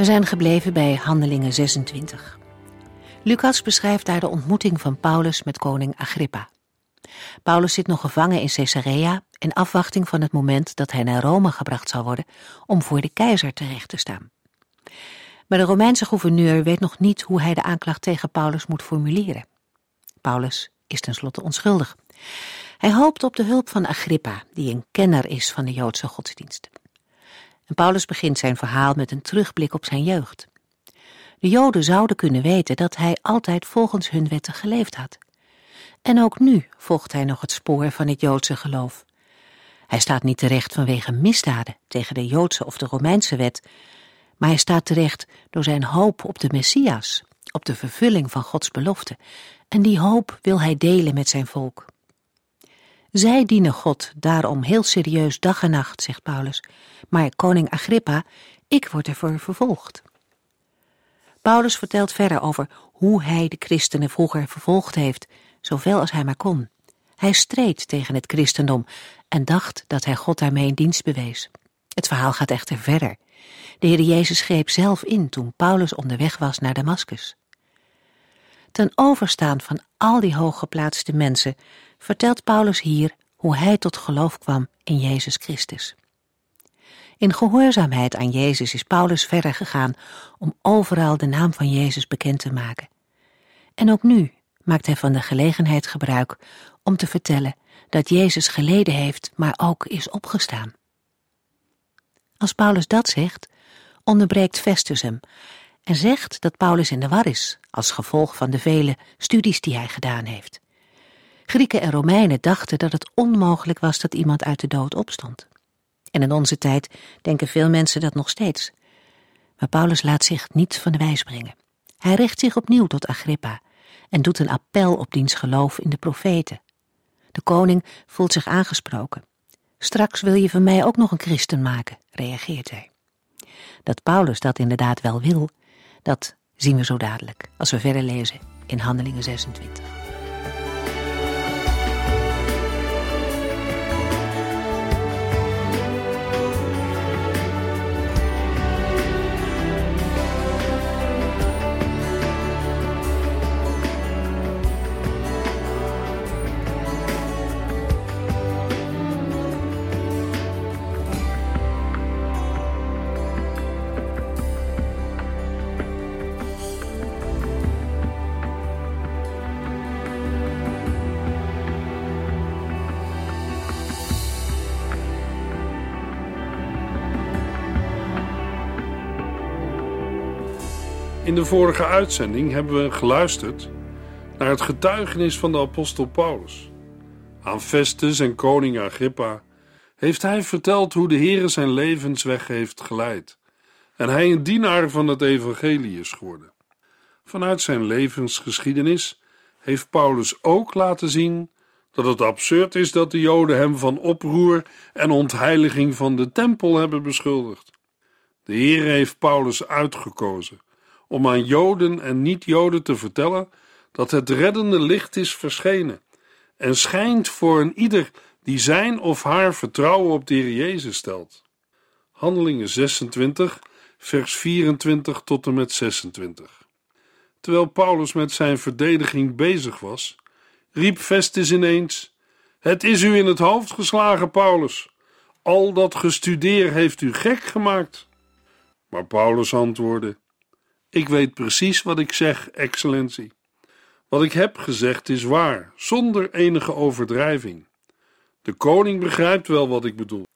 We zijn gebleven bij Handelingen 26. Lucas beschrijft daar de ontmoeting van Paulus met koning Agrippa. Paulus zit nog gevangen in Caesarea in afwachting van het moment dat hij naar Rome gebracht zal worden om voor de keizer terecht te staan. Maar de Romeinse gouverneur weet nog niet hoe hij de aanklacht tegen Paulus moet formuleren. Paulus is tenslotte onschuldig. Hij hoopt op de hulp van Agrippa, die een kenner is van de Joodse godsdienst. En Paulus begint zijn verhaal met een terugblik op zijn jeugd. De Joden zouden kunnen weten dat hij altijd volgens hun wetten geleefd had. En ook nu volgt hij nog het spoor van het Joodse geloof. Hij staat niet terecht vanwege misdaden tegen de Joodse of de Romeinse wet, maar hij staat terecht door zijn hoop op de Messias, op de vervulling van Gods belofte, en die hoop wil hij delen met zijn volk. Zij dienen God daarom heel serieus dag en nacht, zegt Paulus, maar koning Agrippa, ik word ervoor vervolgd. Paulus vertelt verder over hoe hij de christenen vroeger vervolgd heeft, zoveel als hij maar kon. Hij streed tegen het christendom en dacht dat hij God daarmee in dienst bewees. Het verhaal gaat echter verder. De Heer Jezus greep zelf in toen Paulus onderweg was naar Damaskus. Ten overstaan van al die hooggeplaatste mensen vertelt Paulus hier hoe hij tot geloof kwam in Jezus Christus. In gehoorzaamheid aan Jezus is Paulus verder gegaan om overal de naam van Jezus bekend te maken. En ook nu maakt hij van de gelegenheid gebruik om te vertellen dat Jezus geleden heeft, maar ook is opgestaan. Als Paulus dat zegt, onderbreekt Festus hem zegt dat Paulus in de war is als gevolg van de vele studies die hij gedaan heeft. Grieken en Romeinen dachten dat het onmogelijk was dat iemand uit de dood opstond. En in onze tijd denken veel mensen dat nog steeds. Maar Paulus laat zich niet van de wijs brengen. Hij richt zich opnieuw tot Agrippa en doet een appel op diens geloof in de profeten. De koning voelt zich aangesproken. Straks wil je van mij ook nog een christen maken, reageert hij. Dat Paulus dat inderdaad wel wil, dat zien we zo dadelijk als we verder lezen in Handelingen 26. In de vorige uitzending hebben we geluisterd naar het getuigenis van de apostel Paulus. Aan Festus en koning Agrippa heeft hij verteld hoe de Heere zijn levensweg heeft geleid en hij een dienaar van het evangelie is geworden. Vanuit zijn levensgeschiedenis heeft Paulus ook laten zien dat het absurd is dat de Joden hem van oproer en ontheiliging van de tempel hebben beschuldigd. De Heer heeft Paulus uitgekozen om aan Joden en niet-Joden te vertellen dat het reddende licht is verschenen en schijnt voor een ieder die zijn of haar vertrouwen op de Jezus stelt. Handelingen 26, vers 24 tot en met 26. Terwijl Paulus met zijn verdediging bezig was, riep Festus ineens: Het is u in het hoofd geslagen, Paulus. Al dat gestudeer heeft u gek gemaakt. Maar Paulus antwoordde: ik weet precies wat ik zeg, excellentie. Wat ik heb gezegd is waar, zonder enige overdrijving. De koning begrijpt wel wat ik bedoel.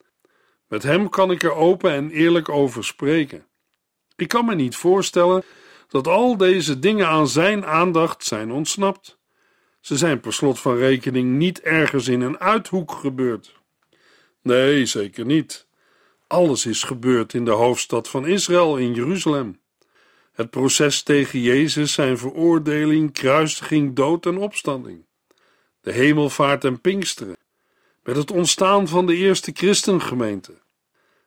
Met hem kan ik er open en eerlijk over spreken. Ik kan me niet voorstellen dat al deze dingen aan zijn aandacht zijn ontsnapt. Ze zijn per slot van rekening niet ergens in een uithoek gebeurd. Nee, zeker niet. Alles is gebeurd in de hoofdstad van Israël, in Jeruzalem. Het proces tegen Jezus, zijn veroordeling, kruisiging, dood en opstanding. De hemelvaart en Pinksteren. Met het ontstaan van de eerste christengemeente.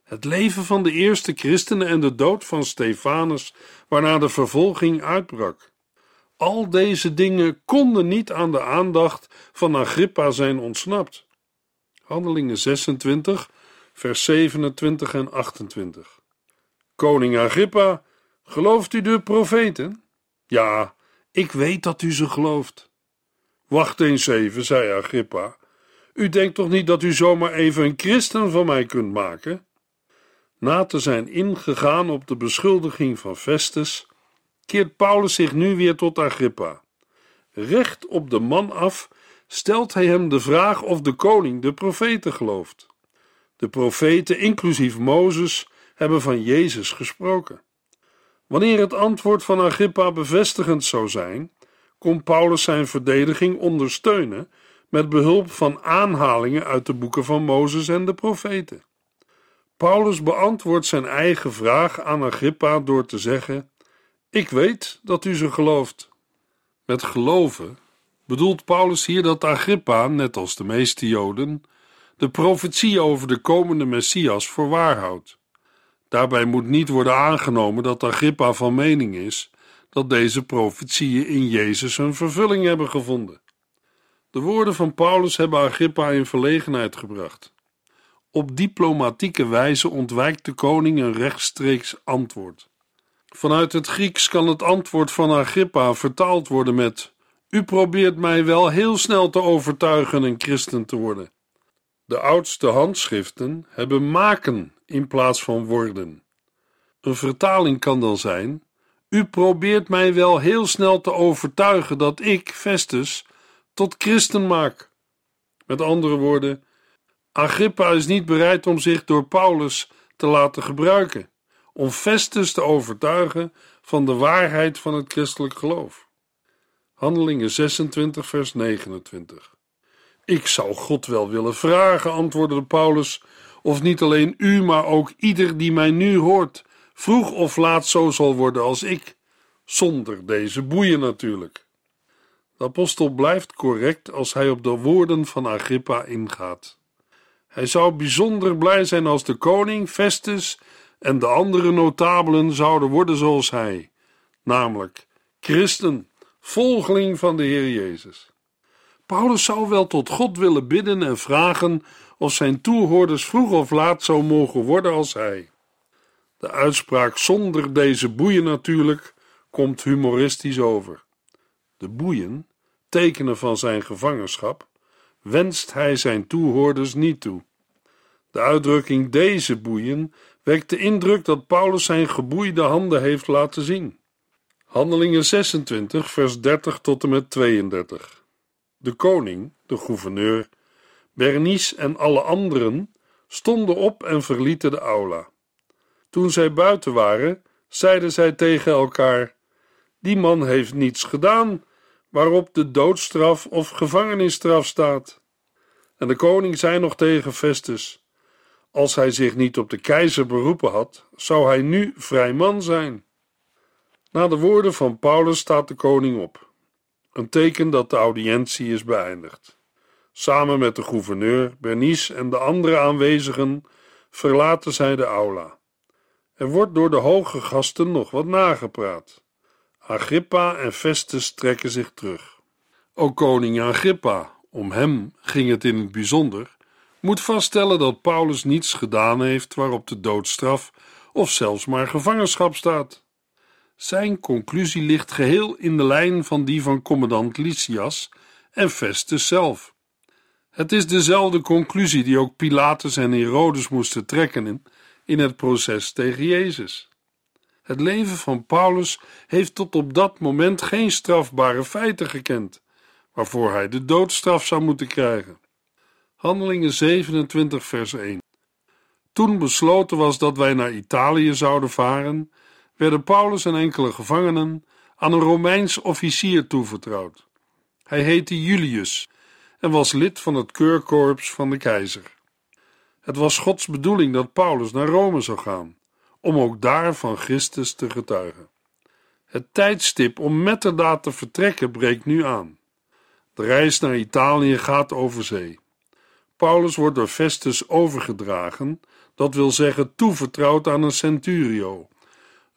Het leven van de eerste christenen en de dood van Stefanus, waarna de vervolging uitbrak. Al deze dingen konden niet aan de aandacht van Agrippa zijn ontsnapt. Handelingen 26, vers 27 en 28. Koning Agrippa, gelooft u de profeten? Ja, ik weet dat u ze gelooft. Wacht eens even, zei Agrippa. U denkt toch niet dat u zomaar even een christen van mij kunt maken? Na te zijn ingegaan op de beschuldiging van Festus, keert Paulus zich nu weer tot Agrippa. Recht op de man af stelt hij hem de vraag of de koning de profeten gelooft. De profeten, inclusief Mozes, hebben van Jezus gesproken. Wanneer het antwoord van Agrippa bevestigend zou zijn, kon Paulus zijn verdediging ondersteunen met behulp van aanhalingen uit de boeken van Mozes en de profeten. Paulus beantwoordt zijn eigen vraag aan Agrippa door te zeggen: Ik weet dat u ze gelooft. Met geloven bedoelt Paulus hier dat Agrippa, net als de meeste Joden, de profetie over de komende Messias voor waar houdt. Daarbij moet niet worden aangenomen dat Agrippa van mening is dat deze profetieën in Jezus hun vervulling hebben gevonden. De woorden van Paulus hebben Agrippa in verlegenheid gebracht. Op diplomatieke wijze ontwijkt de koning een rechtstreeks antwoord. Vanuit het Grieks kan het antwoord van Agrippa vertaald worden met: U probeert mij wel heel snel te overtuigen een christen te worden. De oudste handschriften hebben maken in plaats van worden. Een vertaling kan dan zijn: U probeert mij wel heel snel te overtuigen dat ik, Festus, tot christen maak. Met andere woorden, Agrippa is niet bereid om zich door Paulus te laten gebruiken, om Festus te overtuigen van de waarheid van het christelijk geloof. Handelingen 26, vers 29. Ik zou God wel willen vragen, antwoordde Paulus, of niet alleen u, maar ook ieder die mij nu hoort, vroeg of laat zo zal worden als ik, zonder deze boeien natuurlijk. De apostel blijft correct als hij op de woorden van Agrippa ingaat. Hij zou bijzonder blij zijn als de koning, Festus en de andere notabelen zouden worden zoals hij, namelijk christen, volgeling van de Heer Jezus. Paulus zou wel tot God willen bidden en vragen of zijn toehoorders vroeg of laat zo mogen worden als hij. De uitspraak zonder deze boeien natuurlijk komt humoristisch over. De boeien, tekenen van zijn gevangenschap, wenst hij zijn toehoorders niet toe. De uitdrukking deze boeien wekt de indruk dat Paulus zijn geboeide handen heeft laten zien. Handelingen 26, vers 30 tot en met 32. De koning, de gouverneur, Bernice en alle anderen stonden op en verlieten de aula. Toen zij buiten waren, zeiden zij tegen elkaar: Die man heeft niets gedaan waarop de doodstraf of gevangenisstraf staat. En de koning zei nog tegen Festus: Als hij zich niet op de keizer beroepen had, zou hij nu vrij man zijn. Na de woorden van Paulus staat de koning op, een teken dat de audiëntie is beëindigd. Samen met de gouverneur, Bernice en de andere aanwezigen verlaten zij de aula. Er wordt door de hoge gasten nog wat nagepraat. Agrippa en Festus trekken zich terug. Ook koning Agrippa, om hem ging het in het bijzonder, moet vaststellen dat Paulus niets gedaan heeft waarop de doodstraf of zelfs maar gevangenschap staat. Zijn conclusie ligt geheel in de lijn van die van commandant Lysias en Festus zelf. Het is dezelfde conclusie die ook Pilatus en Herodes moesten trekken in, het proces tegen Jezus. Het leven van Paulus heeft tot op dat moment geen strafbare feiten gekend, waarvoor hij de doodstraf zou moeten krijgen. Handelingen 27, vers 1. Toen besloten was dat wij naar Italië zouden varen, werden Paulus en enkele gevangenen aan een Romeins officier toevertrouwd. Hij heette Julius en was lid van het keurkorps van de keizer. Het was Gods bedoeling dat Paulus naar Rome zou gaan om ook daar van Christus te getuigen. Het tijdstip om metterdaad te vertrekken breekt nu aan. De reis naar Italië gaat over zee. Paulus wordt door Festus overgedragen, dat wil zeggen toevertrouwd aan een centurio,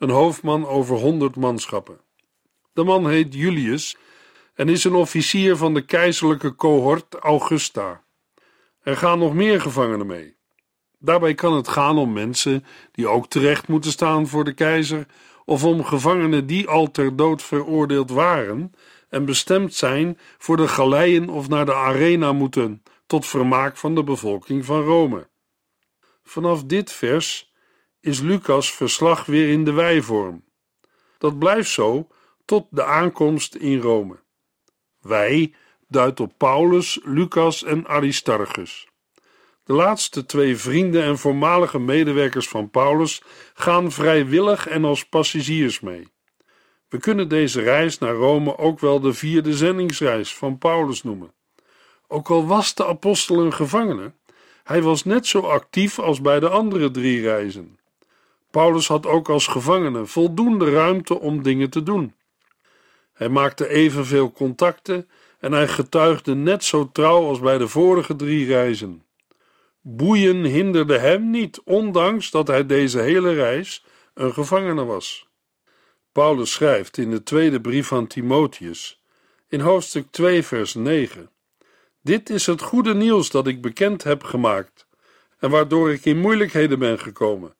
een hoofdman over honderd manschappen. De man heet Julius en is een officier van de keizerlijke cohort Augusta. Er gaan nog meer gevangenen mee. Daarbij kan het gaan om mensen die ook terecht moeten staan voor de keizer, of om gevangenen die al ter dood veroordeeld waren en bestemd zijn voor de galeien of naar de arena moeten, tot vermaak van de bevolking van Rome. Vanaf dit vers is Lucas' verslag weer in de wijvorm. Dat blijft zo tot de aankomst in Rome. Wij duidt op Paulus, Lucas en Aristarchus. De laatste twee vrienden en voormalige medewerkers van Paulus gaan vrijwillig en als passagiers mee. We kunnen deze reis naar Rome ook wel de vierde zendingsreis van Paulus noemen. Ook al was de apostel een gevangene, hij was net zo actief als bij de andere drie reizen. Paulus had ook als gevangene voldoende ruimte om dingen te doen. Hij maakte evenveel contacten en hij getuigde net zo trouw als bij de vorige drie reizen. Boeien hinderde hem niet, ondanks dat hij deze hele reis een gevangene was. Paulus schrijft in de tweede brief aan Timotheus, in hoofdstuk 2, vers 9: Dit is het goede nieuws dat ik bekend heb gemaakt, en waardoor ik in moeilijkheden ben gekomen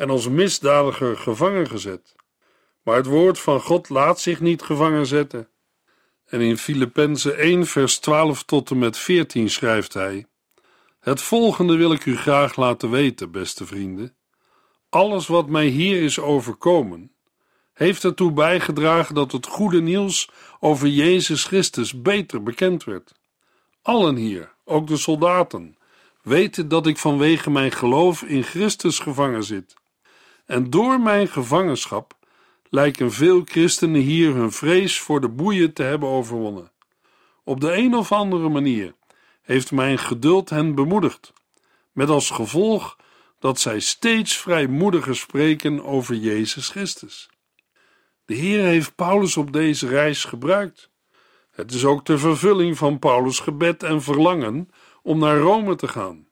en als misdadiger gevangen gezet. Maar het woord van God laat zich niet gevangen zetten. En in Filippenzen 1, vers 12 tot en met 14 schrijft hij: Het volgende wil ik u graag laten weten, beste vrienden. Alles wat mij hier is overkomen, heeft ertoe bijgedragen dat het goede nieuws over Jezus Christus beter bekend werd. Allen hier, ook de soldaten, weten dat ik vanwege mijn geloof in Christus gevangen zit. En door mijn gevangenschap lijken veel christenen hier hun vrees voor de boeien te hebben overwonnen. Op de een of andere manier heeft mijn geduld hen bemoedigd, met als gevolg dat zij steeds vrijmoediger spreken over Jezus Christus. De Heer heeft Paulus op deze reis gebruikt. Het is ook de vervulling van Paulus' gebed en verlangen om naar Rome te gaan.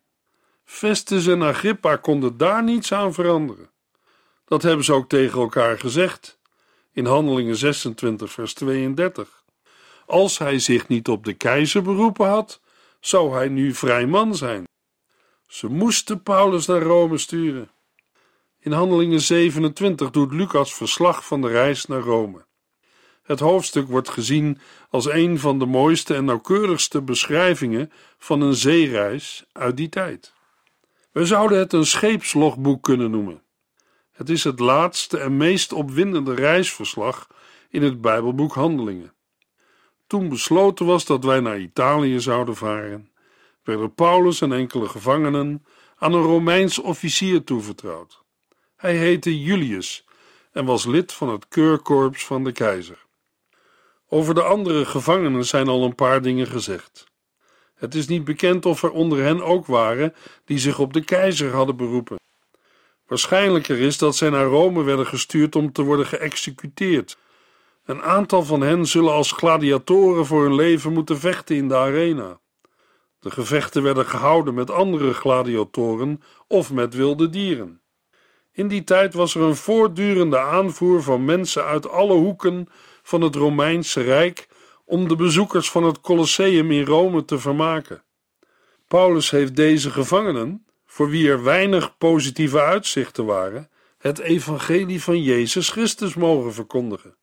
Festus en Agrippa konden daar niets aan veranderen. Dat hebben ze ook tegen elkaar gezegd in Handelingen 26, vers 32. Als hij zich niet op de keizer beroepen had, zou hij nu vrij man zijn. Ze moesten Paulus naar Rome sturen. In Handelingen 27 doet Lucas verslag van de reis naar Rome. Het hoofdstuk wordt gezien als een van de mooiste en nauwkeurigste beschrijvingen van een zeereis uit die tijd. We zouden het een scheepslogboek kunnen noemen. Het is het laatste en meest opwindende reisverslag in het Bijbelboek Handelingen. Toen besloten was dat wij naar Italië zouden varen, werden Paulus en enkele gevangenen aan een Romeins officier toevertrouwd. Hij heette Julius en was lid van het keurkorps van de keizer. Over de andere gevangenen zijn al een paar dingen gezegd. Het is niet bekend of er onder hen ook waren die zich op de keizer hadden beroepen. Waarschijnlijker is dat zij naar Rome werden gestuurd om te worden geëxecuteerd. Een aantal van hen zullen als gladiatoren voor hun leven moeten vechten in de arena. De gevechten werden gehouden met andere gladiatoren of met wilde dieren. In die tijd was er een voortdurende aanvoer van mensen uit alle hoeken van het Romeinse Rijk om de bezoekers van het Colosseum in Rome te vermaken. Paulus heeft deze gevangenen, voor wie er weinig positieve uitzichten waren, het evangelie van Jezus Christus mogen verkondigen.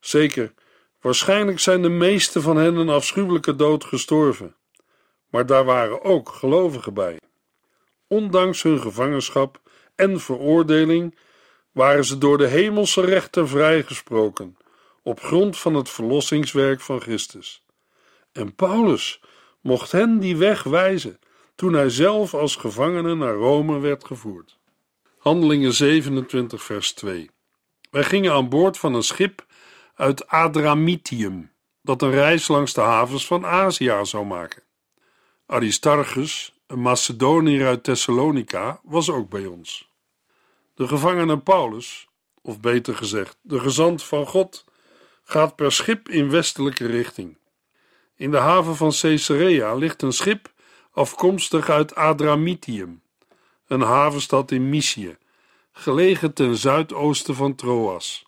Zeker, waarschijnlijk zijn de meeste van hen een afschuwelijke dood gestorven, maar daar waren ook gelovigen bij. Ondanks hun gevangenschap en veroordeling waren ze door de hemelse rechter vrijgesproken op grond van het verlossingswerk van Christus. En Paulus mocht hen die weg wijzen toen hij zelf als gevangene naar Rome werd gevoerd. Handelingen 27, vers 2. Wij gingen aan boord van een schip uit Adramitium, dat een reis langs de havens van Azië zou maken. Aristarchus, een Macedoniër uit Thessalonica, was ook bij ons. De gevangene Paulus, of beter gezegd, de gezant van God, gaat per schip in westelijke richting. In de haven van Caesarea ligt een schip afkomstig uit Adramitium, een havenstad in Mysië, gelegen ten zuidoosten van Troas.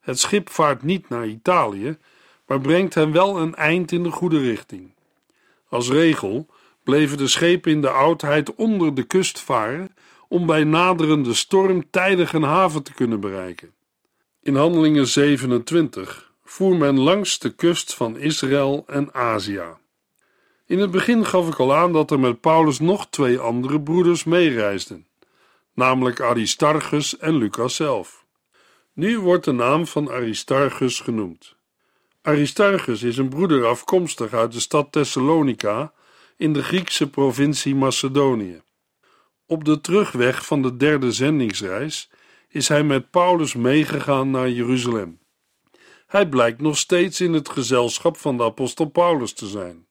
Het schip vaart niet naar Italië, maar brengt hen wel een eind in de goede richting. Als regel bleven de schepen in de oudheid onder de kust varen om bij naderende storm tijdig een haven te kunnen bereiken. In Handelingen 27 voer men langs de kust van Israël en Azië. In het begin gaf ik al aan dat er met Paulus nog twee andere broeders meereisden, namelijk Aristarchus en Lucas zelf. Nu wordt de naam van Aristarchus genoemd. Aristarchus is een broeder afkomstig uit de stad Thessalonica in de Griekse provincie Macedonië. Op de terugweg van de derde zendingsreis is hij met Paulus meegegaan naar Jeruzalem. Hij blijkt nog steeds in het gezelschap van de apostel Paulus te zijn.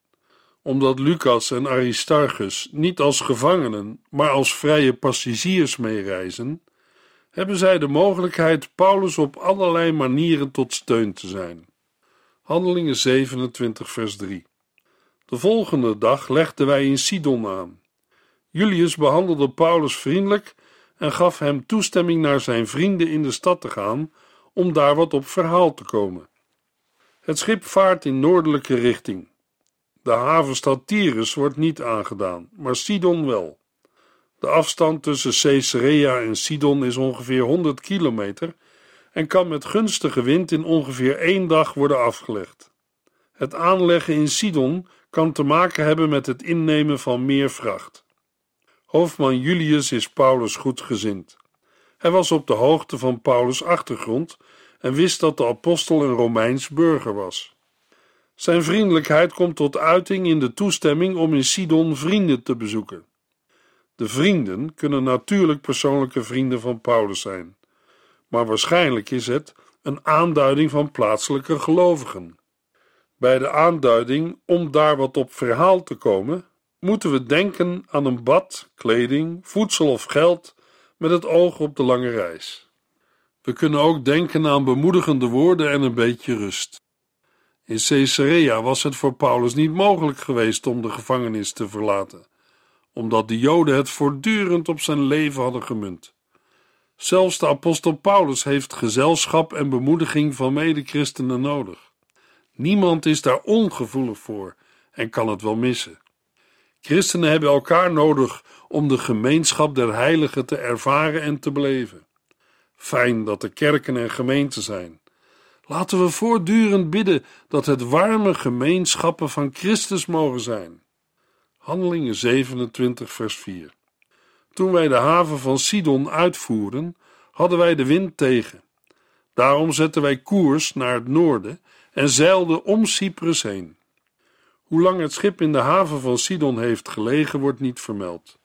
Omdat Lucas en Aristarchus niet als gevangenen, maar als vrije passagiers meereizen, hebben zij de mogelijkheid Paulus op allerlei manieren tot steun te zijn. Handelingen 27, vers 3. De volgende dag legden wij in Sidon aan. Julius behandelde Paulus vriendelijk en gaf hem toestemming naar zijn vrienden in de stad te gaan om daar wat op verhaal te komen. Het schip vaart in noordelijke richting. De havenstad Tyrus wordt niet aangedaan, maar Sidon wel. De afstand tussen Caesarea en Sidon is ongeveer 100 kilometer en kan met gunstige wind in ongeveer één dag worden afgelegd. Het aanleggen in Sidon kan te maken hebben met het innemen van meer vracht. Hoofdman Julius is Paulus goedgezind. Hij was op de hoogte van Paulus' achtergrond en wist dat de apostel een Romeins burger was. Zijn vriendelijkheid komt tot uiting in de toestemming om in Sidon vrienden te bezoeken. De vrienden kunnen natuurlijk persoonlijke vrienden van Paulus zijn, maar waarschijnlijk is het een aanduiding van plaatselijke gelovigen. Bij de aanduiding om daar wat op verhaal te komen, moeten we denken aan een bad, kleding, voedsel of geld met het oog op de lange reis. We kunnen ook denken aan bemoedigende woorden en een beetje rust. In Caesarea was het voor Paulus niet mogelijk geweest om de gevangenis te verlaten, omdat de Joden het voortdurend op zijn leven hadden gemunt. Zelfs de apostel Paulus heeft gezelschap en bemoediging van medechristenen nodig. Niemand is daar ongevoelig voor en kan het wel missen. Christenen hebben elkaar nodig om de gemeenschap der heiligen te ervaren en te beleven. Fijn dat er kerken en gemeenten zijn. Laten we voortdurend bidden dat het warme gemeenschappen van Christus mogen zijn. Handelingen 27, vers 4. Toen wij de haven van Sidon uitvoeren, hadden wij de wind tegen. Daarom zetten wij koers naar het noorden en zeilden om Cyprus heen. Hoe lang het schip in de haven van Sidon heeft gelegen, wordt niet vermeld.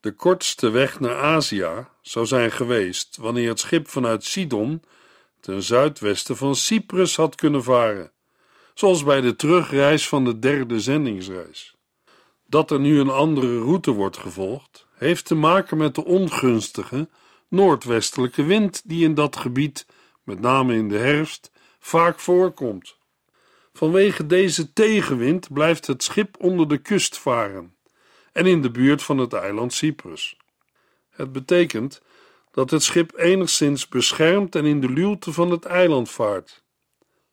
De kortste weg naar Azië zou zijn geweest wanneer het schip vanuit Sidon ten zuidwesten van Cyprus had kunnen varen, zoals bij de terugreis van de derde zendingsreis. Dat er nu een andere route wordt gevolgd, heeft te maken met de ongunstige noordwestelijke wind die in dat gebied, met name in de herfst, vaak voorkomt. Vanwege deze tegenwind blijft het schip onder de kust varen en in de buurt van het eiland Cyprus. Het betekent dat het schip enigszins beschermd en in de luwte van het eiland vaart.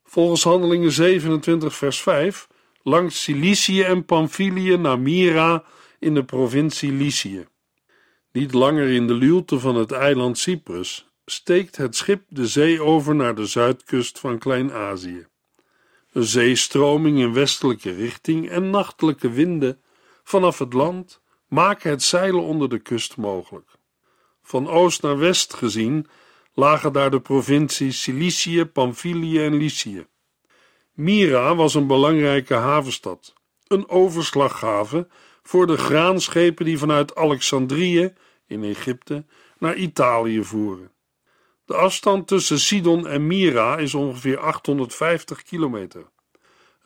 Volgens Handelingen 27, vers 5 langs Cilicië en Pamphylië naar Myra in de provincie Lycië. Niet langer in de luwte van het eiland Cyprus steekt het schip de zee over naar de zuidkust van Klein-Azië. Een zeestroming in westelijke richting en nachtelijke winden vanaf het land maken het zeilen onder de kust mogelijk. Van oost naar west gezien lagen daar de provincies Cilicië, Pamphylië en Lycië. Myra was een belangrijke havenstad, een overslaggave voor de graanschepen die vanuit Alexandrië in Egypte naar Italië voeren. De afstand tussen Sidon en Myra is ongeveer 850 kilometer.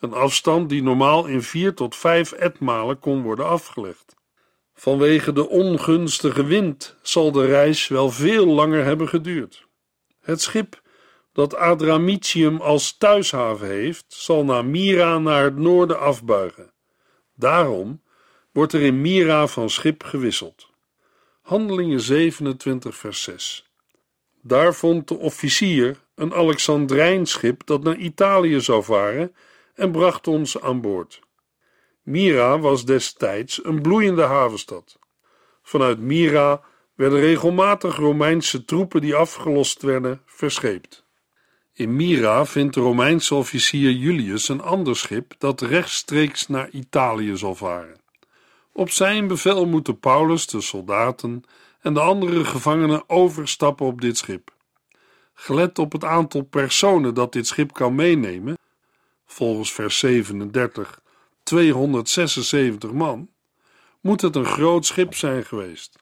Een afstand die normaal in 4 tot 5 etmalen kon worden afgelegd. Vanwege de ongunstige wind zal de reis wel veel langer hebben geduurd. Het schip dat Adramitium als thuishaven heeft, zal naar Mira naar het noorden afbuigen. Daarom wordt er in Mira van schip gewisseld. Handelingen 27, vers 6. Daar vond de officier een Alexandrijns schip dat naar Italië zou varen en bracht ons aan boord. Mira was destijds een bloeiende havenstad. Vanuit Mira werden regelmatig Romeinse troepen die afgelost werden verscheept. In Mira vindt de Romeinse officier Julius een ander schip dat rechtstreeks naar Italië zal varen. Op zijn bevel moeten Paulus, de soldaten en de andere gevangenen overstappen op dit schip. Gelet op het aantal personen dat dit schip kan meenemen, volgens vers 37 276 man, moet het een groot schip zijn geweest.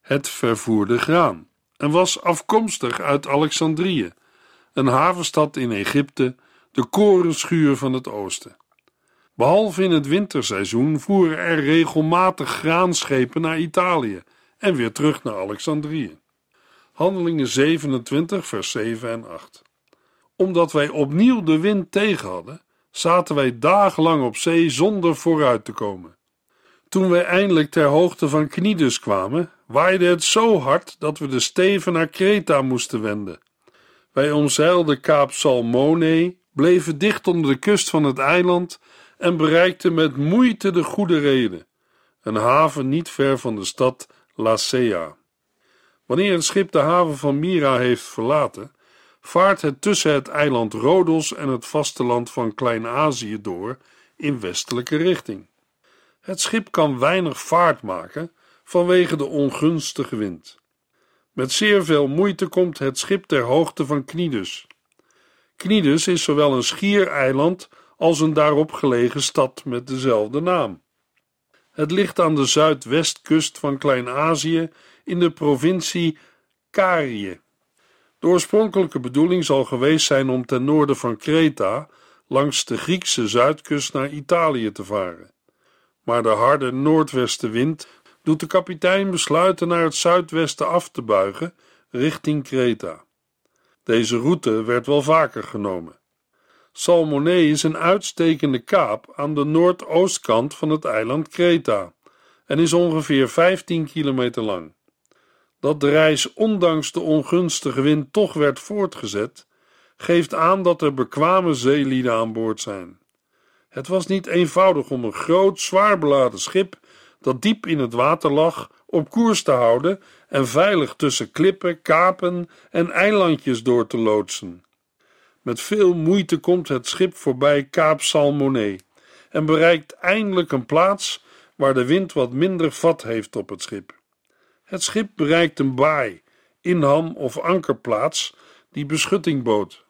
Het vervoerde graan en was afkomstig uit Alexandrië, een havenstad in Egypte, de korenschuur van het oosten. Behalve in het winterseizoen voeren er regelmatig graanschepen naar Italië en weer terug naar Alexandrië. Handelingen 27, vers 7 en 8. Omdat wij opnieuw de wind tegen hadden, zaten wij dagenlang op zee zonder vooruit te komen. Toen wij eindelijk ter hoogte van Knidus kwamen, waaide het zo hard dat we de steven naar Kreta moesten wenden. Wij omzeilden Kaap Salmone, bleven dicht onder de kust van het eiland en bereikten met moeite de goede reden, een haven niet ver van de stad Lacea. Wanneer het schip de haven van Mira heeft verlaten, vaart het tussen het eiland Rodos en het vasteland van Klein-Azië door in westelijke richting. Het schip kan weinig vaart maken vanwege de ongunstige wind. Met zeer veel moeite komt het schip ter hoogte van Knidus. Knidus is zowel een schiereiland als een daarop gelegen stad met dezelfde naam. Het ligt aan de zuidwestkust van Klein-Azië in de provincie Karië. De oorspronkelijke bedoeling zal geweest zijn om ten noorden van Kreta langs de Griekse zuidkust naar Italië te varen. Maar de harde noordwestenwind doet de kapitein besluiten naar het zuidwesten af te buigen richting Kreta. Deze route werd wel vaker genomen. Salmone is een uitstekende kaap aan de noordoostkant van het eiland Kreta en is ongeveer 15 kilometer lang. Dat de reis ondanks de ongunstige wind toch werd voortgezet, geeft aan dat er bekwame zeelieden aan boord zijn. Het was niet eenvoudig om een groot, zwaar beladen schip dat diep in het water lag op koers te houden en veilig tussen klippen, kapen en eilandjes door te loodsen. Met veel moeite komt het schip voorbij Kaap Salmone en bereikt eindelijk een plaats waar de wind wat minder vat heeft op het schip. Het schip bereikt een baai, inham of ankerplaats die beschutting bood.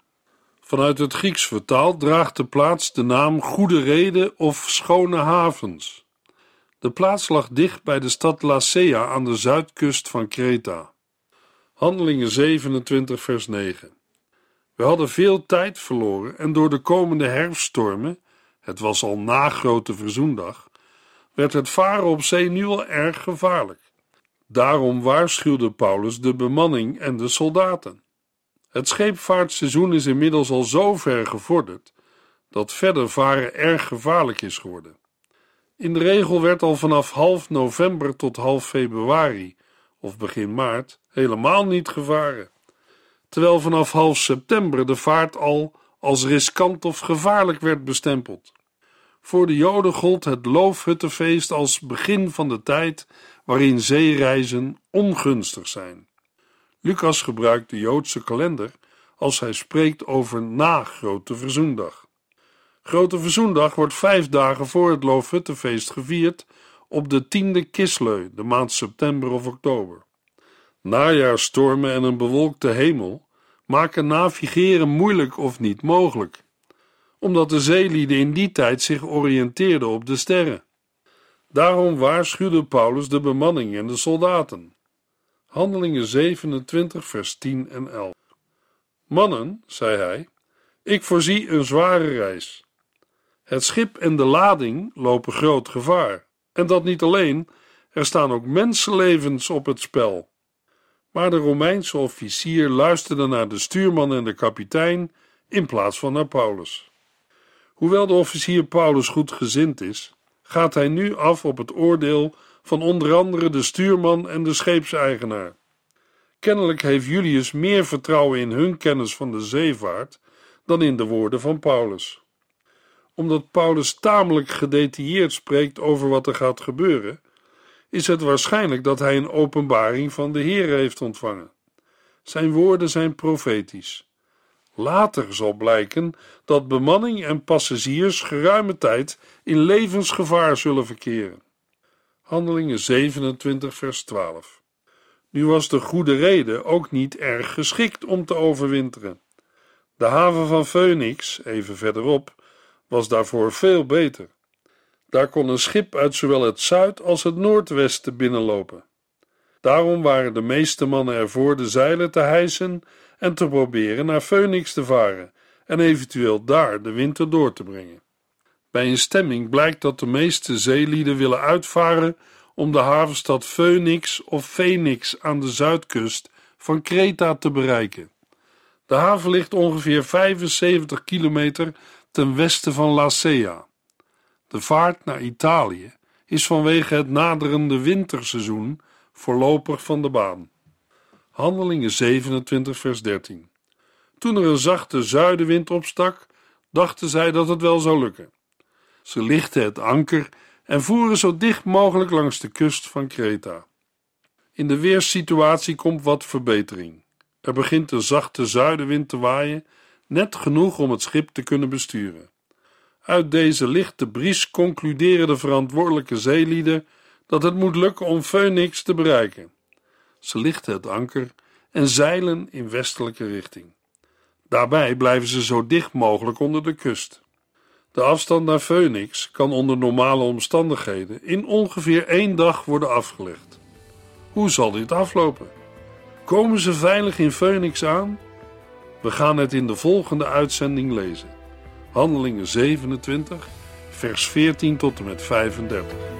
Vanuit het Grieks vertaald draagt de plaats de naam Goede Reden of Schone Havens. De plaats lag dicht bij de stad Lacea aan de zuidkust van Kreta. Handelingen 27, vers 9. We hadden veel tijd verloren en door de komende herfststormen, het was al na Grote Verzoendag, werd het varen op zee nu al erg gevaarlijk. Daarom waarschuwde Paulus de bemanning en de soldaten. Het scheepvaartseizoen is inmiddels al zo ver gevorderd dat verder varen erg gevaarlijk is geworden. In de regel werd al vanaf half november tot half februari of begin maart helemaal niet gevaren terwijl vanaf half september de vaart al als riskant of gevaarlijk werd bestempeld. Voor de Joden gold het Loofhuttenfeest als begin van de tijd waarin zeereizen ongunstig zijn. Lucas gebruikt de Joodse kalender als hij spreekt over na Grote Verzoendag. Grote Verzoendag wordt vijf dagen voor het Loofhuttenfeest gevierd op de tiende Kisleu, de maand september of oktober. Najaarstormen en een bewolkte hemel maken navigeren moeilijk of niet mogelijk, omdat de zeelieden in die tijd zich oriënteerden op de sterren. Daarom waarschuwde Paulus de bemanning en de soldaten. Handelingen 27, vers 10 en 11. Mannen, zei hij, ik voorzie een zware reis. Het schip en de lading lopen groot gevaar. En dat niet alleen, er staan ook mensenlevens op het spel. Maar de Romeinse officier luisterde naar de stuurman en de kapitein in plaats van naar Paulus. Hoewel de officier Paulus goed gezind is, gaat hij nu af op het oordeel van onder andere de stuurman en de scheepseigenaar. Kennelijk heeft Julius meer vertrouwen in hun kennis van de zeevaart dan in de woorden van Paulus. Omdat Paulus tamelijk gedetailleerd spreekt over wat er gaat gebeuren, is het waarschijnlijk dat hij een openbaring van de Heer heeft ontvangen. Zijn woorden zijn profetisch. Later zal blijken dat bemanning en passagiers geruime tijd in levensgevaar zullen verkeren. Handelingen 27, vers 12. Nu was de goede reden ook niet erg geschikt om te overwinteren. De haven van Phoenix, even verderop, was daarvoor veel beter. Daar kon een schip uit zowel het zuid- als het noordwesten binnenlopen. Daarom waren de meeste mannen ervoor de zeilen te hijsen en te proberen naar Phoenix te varen en eventueel daar de winter door te brengen. Bij een stemming blijkt dat de meeste zeelieden willen uitvaren om de havenstad Phoenix of Phoenix aan de zuidkust van Kreta te bereiken. De haven ligt ongeveer 75 kilometer ten westen van Lacea. De vaart naar Italië is vanwege het naderende winterseizoen voorlopig van de baan. Handelingen 27, vers 13. Toen er een zachte zuidenwind opstak, dachten zij dat het wel zou lukken. Ze lichten het anker en voeren zo dicht mogelijk langs de kust van Kreta. In de weerssituatie komt wat verbetering. Er begint een zachte zuidenwind te waaien, net genoeg om het schip te kunnen besturen. Uit deze lichte bries concluderen de verantwoordelijke zeelieden dat het moet lukken om Phoenix te bereiken. Ze lichten het anker en zeilen in westelijke richting. Daarbij blijven ze zo dicht mogelijk onder de kust. De afstand naar Phoenix kan onder normale omstandigheden in ongeveer één dag worden afgelegd. Hoe zal dit aflopen? Komen ze veilig in Phoenix aan? We gaan het in de volgende uitzending lezen. Handelingen 27, vers 14 tot en met 35.